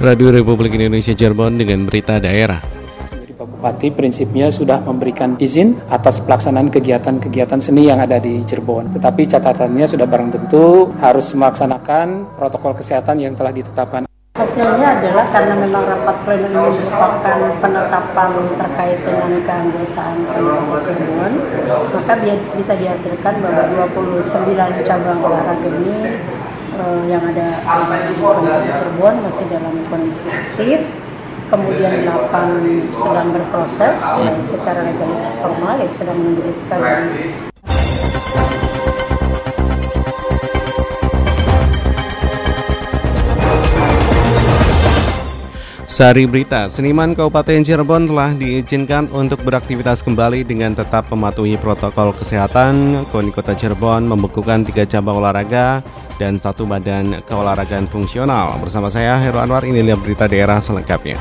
Radio Republik Indonesia Cirebon dengan berita daerah. Pak Bupati prinsipnya sudah memberikan izin atas pelaksanaan kegiatan-kegiatan seni yang ada di Cirebon. Tetapi catatannya sudah barang tentu harus melaksanakan protokol kesehatan yang telah ditetapkan. Hasilnya adalah karena memang rapat pleno ini merupakan penetapan terkait dengan keanggotaan Cirebon, maka bisa dihasilkan bahwa 29 cabang olahraga ini uh, yang ada di Pemkab Cirebon masih dalam kondisi aktif. Kemudian 8 sedang berproses baik secara legalitas formal yaitu sedang menunggu Sari Berita, seniman Kabupaten Cirebon telah diizinkan untuk beraktivitas kembali dengan tetap mematuhi protokol kesehatan. KONI Kota Cirebon membekukan tiga cabang olahraga dan satu badan keolahragaan fungsional. Bersama saya Heru Anwar, inilah berita daerah selengkapnya.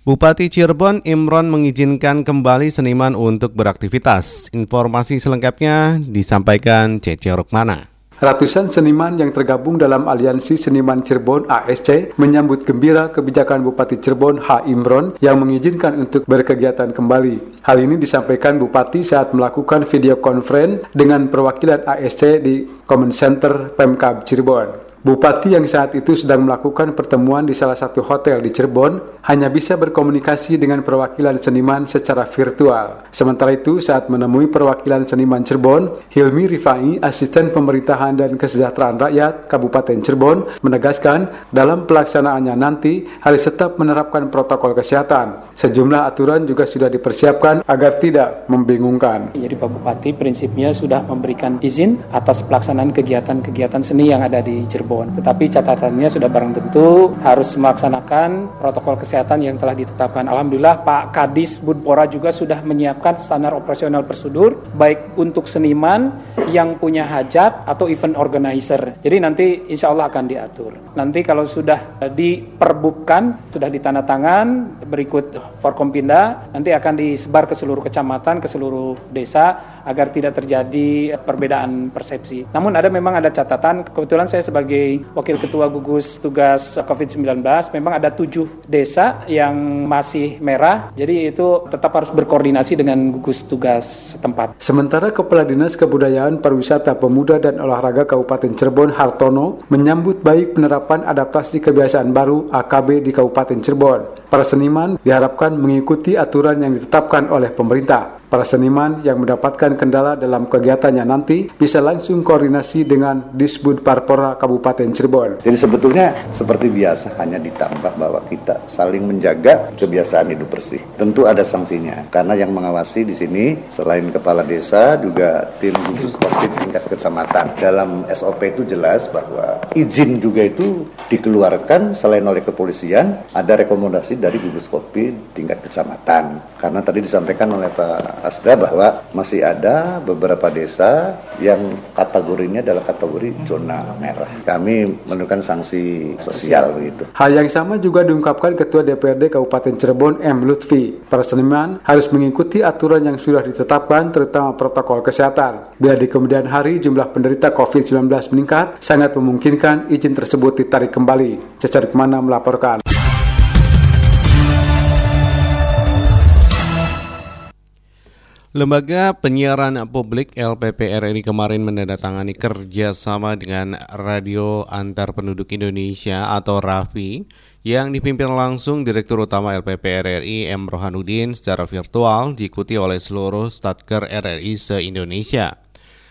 Bupati Cirebon Imron mengizinkan kembali seniman untuk beraktivitas. Informasi selengkapnya disampaikan Cece Rukmana. Ratusan seniman yang tergabung dalam Aliansi Seniman Cirebon ASC menyambut gembira kebijakan Bupati Cirebon H. Imron yang mengizinkan untuk berkegiatan kembali. Hal ini disampaikan Bupati saat melakukan video conference dengan perwakilan ASC di Common Center Pemkab Cirebon. Bupati yang saat itu sedang melakukan pertemuan di salah satu hotel di Cirebon hanya bisa berkomunikasi dengan perwakilan seniman secara virtual. Sementara itu, saat menemui perwakilan seniman Cirebon, Hilmi Rifai, asisten pemerintahan dan kesejahteraan rakyat Kabupaten Cirebon, menegaskan dalam pelaksanaannya nanti harus tetap menerapkan protokol kesehatan. Sejumlah aturan juga sudah dipersiapkan agar tidak membingungkan. Jadi Pak Bupati prinsipnya sudah memberikan izin atas pelaksanaan kegiatan-kegiatan seni yang ada di Cirebon Cirebon. Tetapi catatannya sudah barang tentu harus melaksanakan protokol kesehatan yang telah ditetapkan. Alhamdulillah Pak Kadis Budpora juga sudah menyiapkan standar operasional prosedur baik untuk seniman yang punya hajat atau event organizer. Jadi nanti insya Allah akan diatur. Nanti kalau sudah diperbubkan, sudah ditandatangan berikut Forkompinda, nanti akan disebar ke seluruh kecamatan, ke seluruh desa agar tidak terjadi perbedaan persepsi. Namun ada memang ada catatan, kebetulan saya sebagai Wakil Ketua Gugus Tugas COVID-19, memang ada tujuh desa yang masih merah, jadi itu tetap harus berkoordinasi dengan gugus tugas setempat. Sementara Kepala Dinas Kebudayaan Pariwisata Pemuda dan Olahraga Kabupaten Cirebon Hartono menyambut baik penerapan adaptasi kebiasaan baru AKB di Kabupaten Cirebon. Para seniman diharapkan mengikuti aturan yang ditetapkan oleh pemerintah. Para seniman yang mendapatkan kendala dalam kegiatannya nanti bisa langsung koordinasi dengan Disbud Parpora Kabupaten Cirebon. Jadi sebetulnya seperti biasa hanya ditambah bahwa kita saling menjaga kebiasaan hidup bersih. Tentu ada sanksinya karena yang mengawasi di sini selain kepala desa juga tim gugus covid tingkat kecamatan. Dalam SOP itu jelas bahwa izin juga itu dikeluarkan selain oleh kepolisian ada rekomendasi dari gugus covid tingkat kecamatan. Karena tadi disampaikan oleh Pak Asda bahwa masih ada beberapa desa yang kategorinya adalah kategori zona merah. Kami menentukan sanksi sosial begitu. Hal yang sama juga diungkapkan Ketua DPRD Kabupaten Cirebon M. Lutfi. Para seniman harus mengikuti aturan yang sudah ditetapkan terutama protokol kesehatan. Bila di kemudian hari jumlah penderita COVID-19 meningkat, sangat memungkinkan izin tersebut ditarik kembali. Cecar Ke mana melaporkan. Lembaga Penyiaran Publik LPPR ini kemarin menandatangani kerjasama dengan Radio Antar Penduduk Indonesia atau RAFI yang dipimpin langsung Direktur Utama LPPR RI M. Rohanudin secara virtual diikuti oleh seluruh Statker RRI se-Indonesia.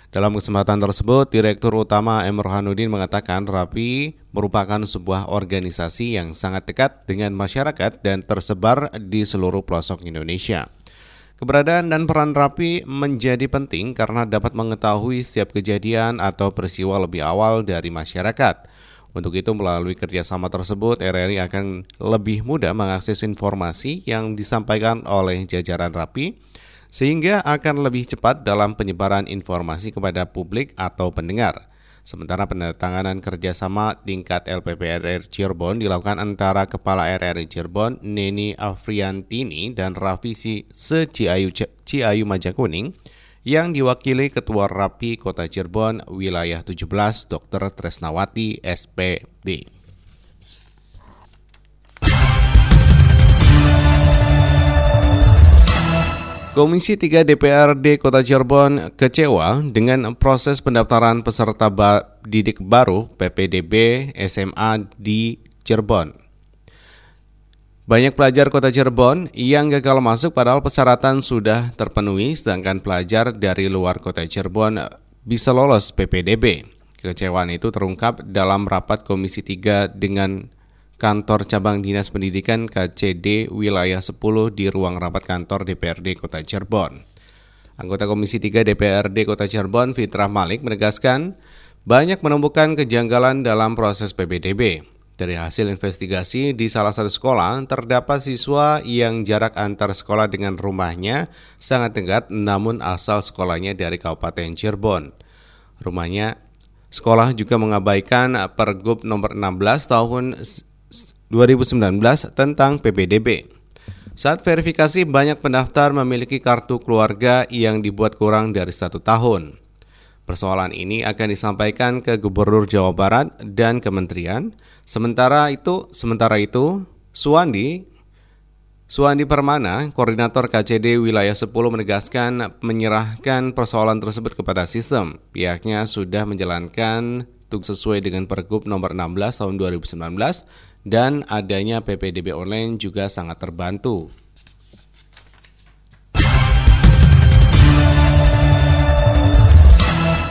Dalam kesempatan tersebut, Direktur Utama M. Rohanudin mengatakan RAPI merupakan sebuah organisasi yang sangat dekat dengan masyarakat dan tersebar di seluruh pelosok Indonesia. Keberadaan dan peran Rapi menjadi penting karena dapat mengetahui setiap kejadian atau peristiwa lebih awal dari masyarakat. Untuk itu, melalui kerjasama tersebut, RRI akan lebih mudah mengakses informasi yang disampaikan oleh jajaran Rapi, sehingga akan lebih cepat dalam penyebaran informasi kepada publik atau pendengar. Sementara penandatanganan kerjasama tingkat LPPRR Cirebon dilakukan antara Kepala RRI Cirebon Neni Afriantini dan Rafisi Se Ciayu, Ciayu Majakuning yang diwakili Ketua Rapi Kota Cirebon Wilayah 17 Dr. Tresnawati SPD. Komisi 3 DPRD Kota Cirebon kecewa dengan proses pendaftaran peserta didik baru PPDB SMA di Cirebon. Banyak pelajar Kota Cirebon yang gagal masuk padahal persyaratan sudah terpenuhi sedangkan pelajar dari luar Kota Cirebon bisa lolos PPDB. Kekecewaan itu terungkap dalam rapat Komisi 3 dengan Kantor Cabang Dinas Pendidikan KCD Wilayah 10 di ruang rapat kantor DPRD Kota Cirebon. Anggota Komisi 3 DPRD Kota Cirebon, Fitrah Malik, menegaskan banyak menemukan kejanggalan dalam proses PBDB. Dari hasil investigasi di salah satu sekolah, terdapat siswa yang jarak antar sekolah dengan rumahnya sangat dekat namun asal sekolahnya dari Kabupaten Cirebon. Rumahnya Sekolah juga mengabaikan Pergub nomor 16 tahun 2019 tentang PPDB. Saat verifikasi, banyak pendaftar memiliki kartu keluarga yang dibuat kurang dari satu tahun. Persoalan ini akan disampaikan ke Gubernur Jawa Barat dan Kementerian. Sementara itu, sementara itu, Suwandi Suwandi Permana, Koordinator KCD Wilayah 10 menegaskan menyerahkan persoalan tersebut kepada sistem. Pihaknya sudah menjalankan tugas sesuai dengan Pergub nomor 16 tahun 2019 dan adanya PPDB online juga sangat terbantu.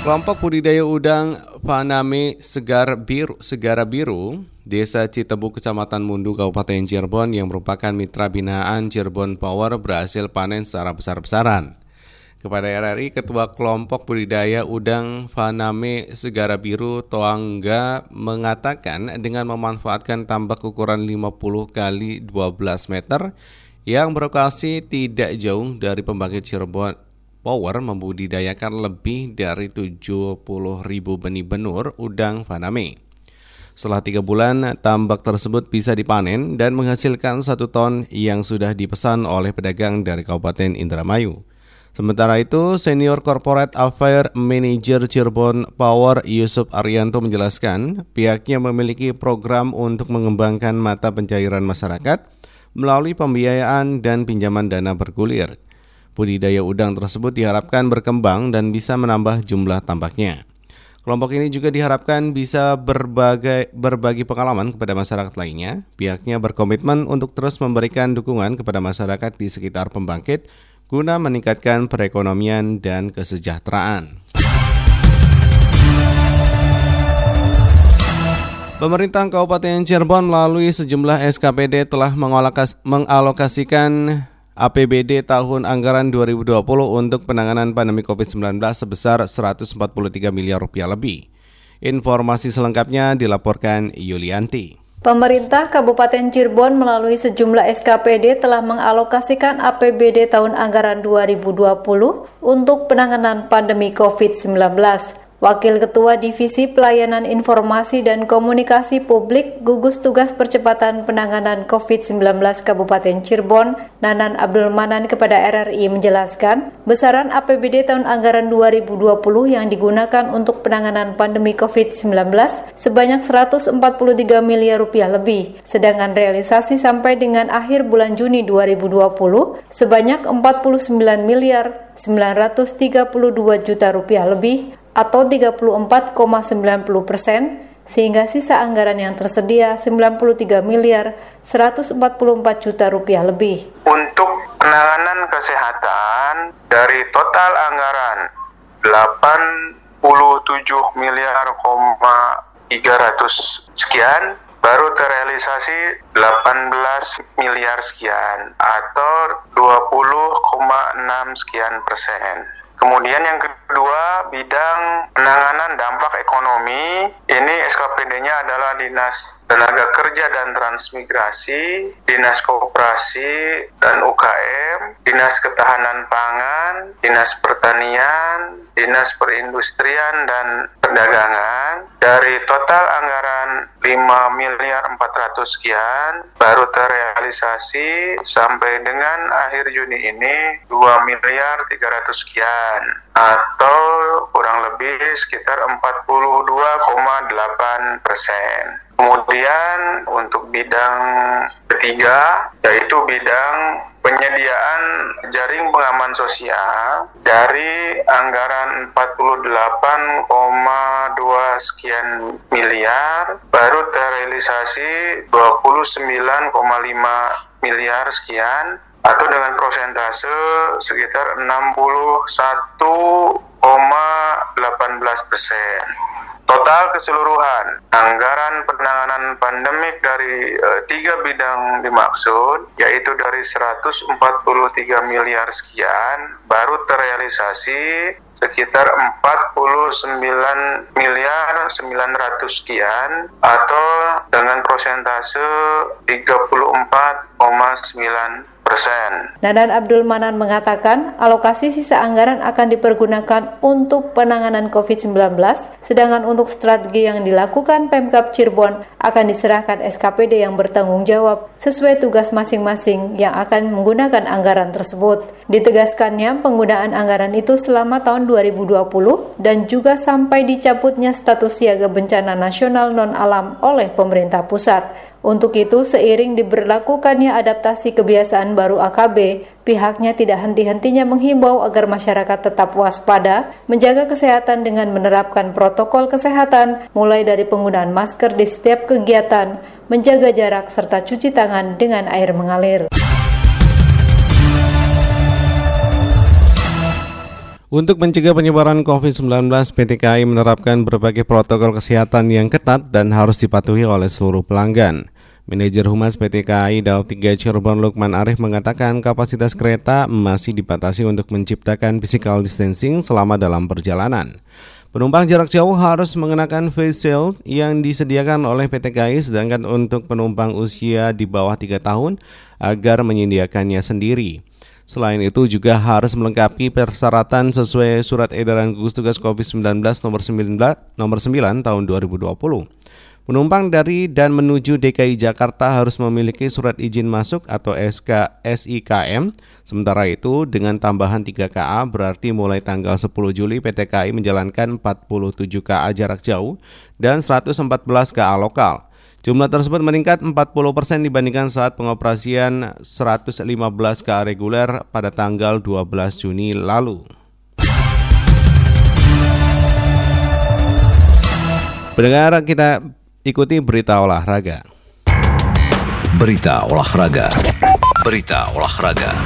Kelompok budidaya udang Paname Segar Biru, Segara Biru, Desa Citebu, Kecamatan Mundu, Kabupaten Cirebon yang merupakan mitra binaan Cirebon Power berhasil panen secara besar-besaran. Kepada RRI, Ketua Kelompok Budidaya Udang Faname Segara Biru Toangga mengatakan dengan memanfaatkan tambak ukuran 50 kali 12 meter yang berlokasi tidak jauh dari pembangkit Cirebon Power membudidayakan lebih dari 70 ribu benih benur udang Faname. Setelah tiga bulan, tambak tersebut bisa dipanen dan menghasilkan satu ton yang sudah dipesan oleh pedagang dari Kabupaten Indramayu. Sementara itu, Senior Corporate Affair Manager Cirebon Power Yusuf Arianto menjelaskan pihaknya memiliki program untuk mengembangkan mata pencairan masyarakat melalui pembiayaan dan pinjaman dana bergulir. Budidaya udang tersebut diharapkan berkembang dan bisa menambah jumlah tambaknya. Kelompok ini juga diharapkan bisa berbagai, berbagi pengalaman kepada masyarakat lainnya. Pihaknya berkomitmen untuk terus memberikan dukungan kepada masyarakat di sekitar pembangkit guna meningkatkan perekonomian dan kesejahteraan. Pemerintah Kabupaten Cirebon melalui sejumlah SKPD telah mengalokasikan APBD tahun anggaran 2020 untuk penanganan pandemi COVID-19 sebesar 143 miliar rupiah lebih. Informasi selengkapnya dilaporkan Yulianti. Pemerintah Kabupaten Cirebon melalui sejumlah SKPD telah mengalokasikan APBD tahun anggaran 2020 untuk penanganan pandemi COVID-19. Wakil Ketua Divisi Pelayanan Informasi dan Komunikasi Publik Gugus Tugas Percepatan Penanganan COVID-19 Kabupaten Cirebon, Nanan Abdul Manan kepada RRI menjelaskan, besaran APBD tahun anggaran 2020 yang digunakan untuk penanganan pandemi COVID-19 sebanyak 143 miliar rupiah lebih, sedangkan realisasi sampai dengan akhir bulan Juni 2020 sebanyak 49 miliar 932 juta rupiah lebih atau 34,90 persen sehingga sisa anggaran yang tersedia 93 miliar 144 juta rupiah lebih. Untuk penanganan kesehatan dari total anggaran 87 miliar 300 sekian baru terrealisasi 18 miliar sekian atau 20,6 sekian persen. Kemudian yang kedua, bidang penanganan dampak ekonomi. Ini SKPD-nya adalah Dinas Tenaga Kerja dan Transmigrasi, Dinas Koperasi dan UKM, Dinas Ketahanan Pangan, Dinas Pertanian, Dinas Perindustrian dan Perdagangan. Dari total anggaran 5 miliar 400 sekian baru terrealisasi sampai dengan akhir Juni ini 2 miliar 300 sekian atau kurang lebih sekitar 42,8 persen. Kemudian untuk bidang ketiga yaitu bidang penyediaan jaring pengaman sosial dari anggaran 48,2 sekian miliar baru terrealisasi 29,5 miliar sekian atau dengan prosentase sekitar 61,18 persen. Total keseluruhan anggaran penanganan pandemik dari e, tiga bidang dimaksud, yaitu dari 143 miliar sekian, baru terrealisasi sekitar 49 miliar 900 sekian atau dengan prosentase 34,9 persen. Nanan Abdul Manan mengatakan alokasi sisa anggaran akan dipergunakan untuk penanganan COVID-19, sedangkan untuk strategi yang dilakukan Pemkap Cirebon akan diserahkan SKPD yang bertanggung jawab sesuai tugas masing-masing yang akan menggunakan anggaran tersebut. Ditegaskannya penggunaan anggaran itu selama tahun 2020 dan juga sampai dicabutnya status siaga bencana nasional non-alam oleh pemerintah pusat. Untuk itu, seiring diberlakukannya adaptasi kebiasaan baru AKB, pihaknya tidak henti-hentinya menghimbau agar masyarakat tetap waspada, menjaga kesehatan dengan menerapkan protokol kesehatan, mulai dari penggunaan masker di setiap kegiatan, menjaga jarak, serta cuci tangan dengan air mengalir. Untuk mencegah penyebaran COVID-19, PT KAI menerapkan berbagai protokol kesehatan yang ketat dan harus dipatuhi oleh seluruh pelanggan. Manajer Humas PT KAI Daob 3 Cirebon Lukman Arif mengatakan kapasitas kereta masih dibatasi untuk menciptakan physical distancing selama dalam perjalanan. Penumpang jarak jauh harus mengenakan face shield yang disediakan oleh PT KAI sedangkan untuk penumpang usia di bawah 3 tahun agar menyediakannya sendiri. Selain itu juga harus melengkapi persyaratan sesuai surat edaran gugus tugas COVID-19 nomor 9, nomor 9 tahun 2020. Penumpang dari dan menuju DKI Jakarta harus memiliki surat izin masuk atau SK SIKM. Sementara itu dengan tambahan 3 KA berarti mulai tanggal 10 Juli PT KAI menjalankan 47 KA jarak jauh dan 114 KA lokal. Jumlah tersebut meningkat 40% dibandingkan saat pengoperasian 115 KA reguler pada tanggal 12 Juni lalu. Pendengar kita ikuti berita olahraga. Berita olahraga. Berita olahraga.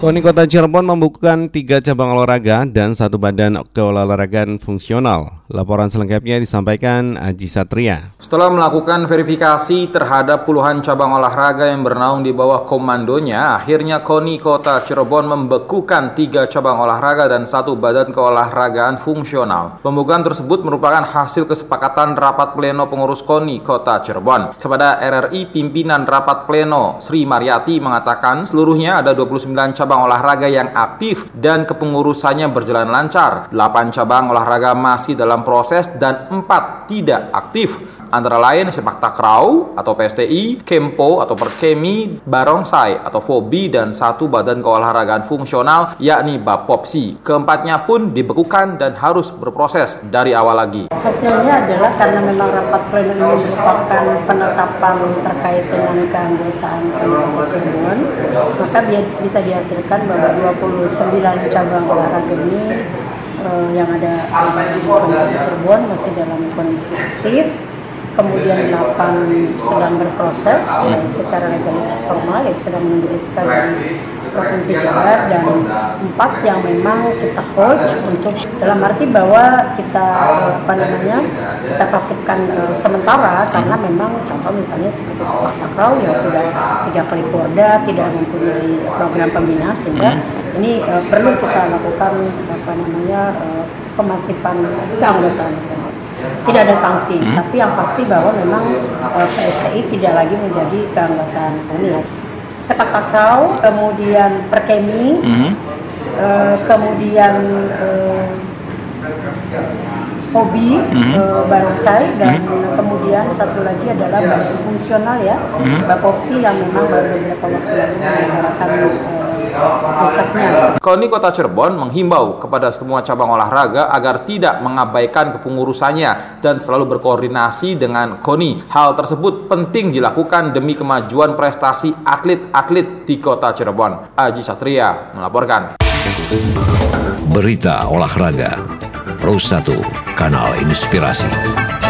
KONI Kota Cirebon membukukan tiga cabang olahraga dan satu badan keolahragaan fungsional. Laporan selengkapnya disampaikan Aji Satria. Setelah melakukan verifikasi terhadap puluhan cabang olahraga yang bernaung di bawah komandonya, akhirnya KONI Kota Cirebon membekukan tiga cabang olahraga dan satu badan keolahragaan fungsional. Pembukaan tersebut merupakan hasil kesepakatan rapat pleno pengurus KONI Kota Cirebon. Kepada RRI, pimpinan rapat pleno Sri Mariati mengatakan seluruhnya ada 29 cabang olahraga yang aktif dan kepengurusannya berjalan lancar. 8 cabang olahraga masih dalam proses dan empat tidak aktif antara lain sepak takraw atau PSTI, Kempo atau Perkemi, Barongsai atau Fobi dan satu badan keolahragaan fungsional yakni Bapopsi. Keempatnya pun dibekukan dan harus berproses dari awal lagi. Hasilnya adalah karena memang rapat pleno ini merupakan penetapan terkait dengan keanggotaan Cirebon, maka bisa dihasilkan bahwa 29 cabang olahraga ini uh, yang ada di Kota Cirebon masih dalam kondisi aktif. Kemudian 8 sedang berproses baik secara legalitas formal yang sedang menunggu SK Provinsi Jabar dan empat yang memang kita hold untuk dalam arti bahwa kita apa namanya kita pasifkan uh, sementara karena memang contoh misalnya seperti sepak takraw yang sudah tiga kali porda tidak mempunyai program pembinaan sehingga hmm. ini uh, perlu kita lakukan apa namanya uh, pemasifan keanggotaan tidak ada sanksi, hmm. tapi yang pasti bahwa memang uh, PSTI tidak lagi menjadi keanggotaan UNI. Sepak takraw, kemudian perkemi, hmm. uh, kemudian uh, hobi mm-hmm. uh, barongsai dan mm-hmm. kemudian satu lagi adalah badan fungsional ya mm-hmm. Bapopsi yang memang baru beberapa waktu lalu menyelenggarakan pusatnya. KONI Kota Cirebon menghimbau kepada semua cabang olahraga agar tidak mengabaikan kepengurusannya dan selalu berkoordinasi dengan KONI. Hal tersebut penting dilakukan demi kemajuan prestasi atlet-atlet di Kota Cirebon. Aji Satria melaporkan. Berita olahraga Pro 1 Kanal Inspirasi.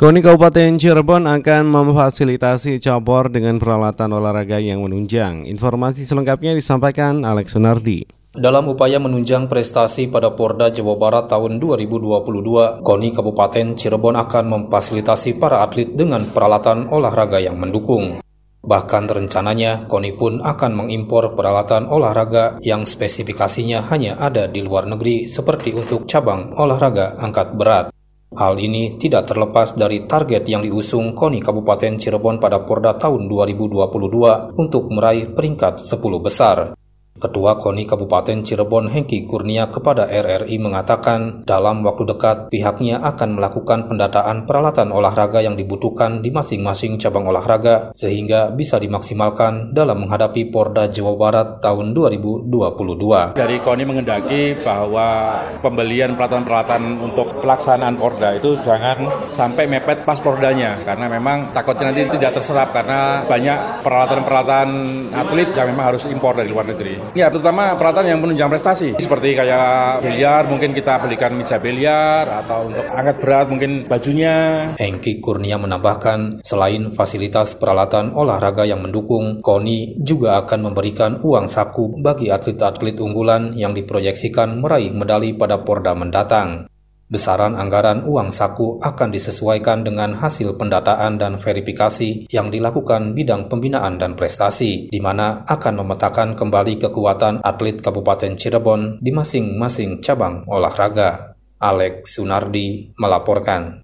KONI Kabupaten Cirebon akan memfasilitasi cabur dengan peralatan olahraga yang menunjang. Informasi selengkapnya disampaikan Alex Sunardi. Dalam upaya menunjang prestasi pada Porda Jawa Barat tahun 2022, KONI Kabupaten Cirebon akan memfasilitasi para atlet dengan peralatan olahraga yang mendukung. Bahkan rencananya, KONI pun akan mengimpor peralatan olahraga yang spesifikasinya hanya ada di luar negeri seperti untuk cabang olahraga angkat berat. Hal ini tidak terlepas dari target yang diusung KONI Kabupaten Cirebon pada Porda tahun 2022 untuk meraih peringkat 10 besar. Ketua KONI Kabupaten Cirebon Hengki Kurnia kepada RRI mengatakan dalam waktu dekat pihaknya akan melakukan pendataan peralatan olahraga yang dibutuhkan di masing-masing cabang olahraga sehingga bisa dimaksimalkan dalam menghadapi Porda Jawa Barat tahun 2022. Dari KONI mengendaki bahwa pembelian peralatan-peralatan untuk pelaksanaan Porda itu jangan sampai mepet pas Pordanya karena memang takutnya nanti tidak terserap karena banyak peralatan-peralatan atlet yang memang harus impor dari luar negeri. Ya, terutama peralatan yang menunjang prestasi. Seperti kayak biliar, mungkin kita belikan meja biliar, atau untuk angkat berat mungkin bajunya. Hengki Kurnia menambahkan, selain fasilitas peralatan olahraga yang mendukung, KONI juga akan memberikan uang saku bagi atlet-atlet unggulan yang diproyeksikan meraih medali pada Porda mendatang. Besaran anggaran uang saku akan disesuaikan dengan hasil pendataan dan verifikasi yang dilakukan bidang pembinaan dan prestasi, di mana akan memetakan kembali kekuatan atlet Kabupaten Cirebon di masing-masing cabang olahraga. Alex Sunardi melaporkan.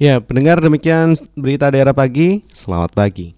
Ya, pendengar demikian berita daerah pagi. Selamat pagi.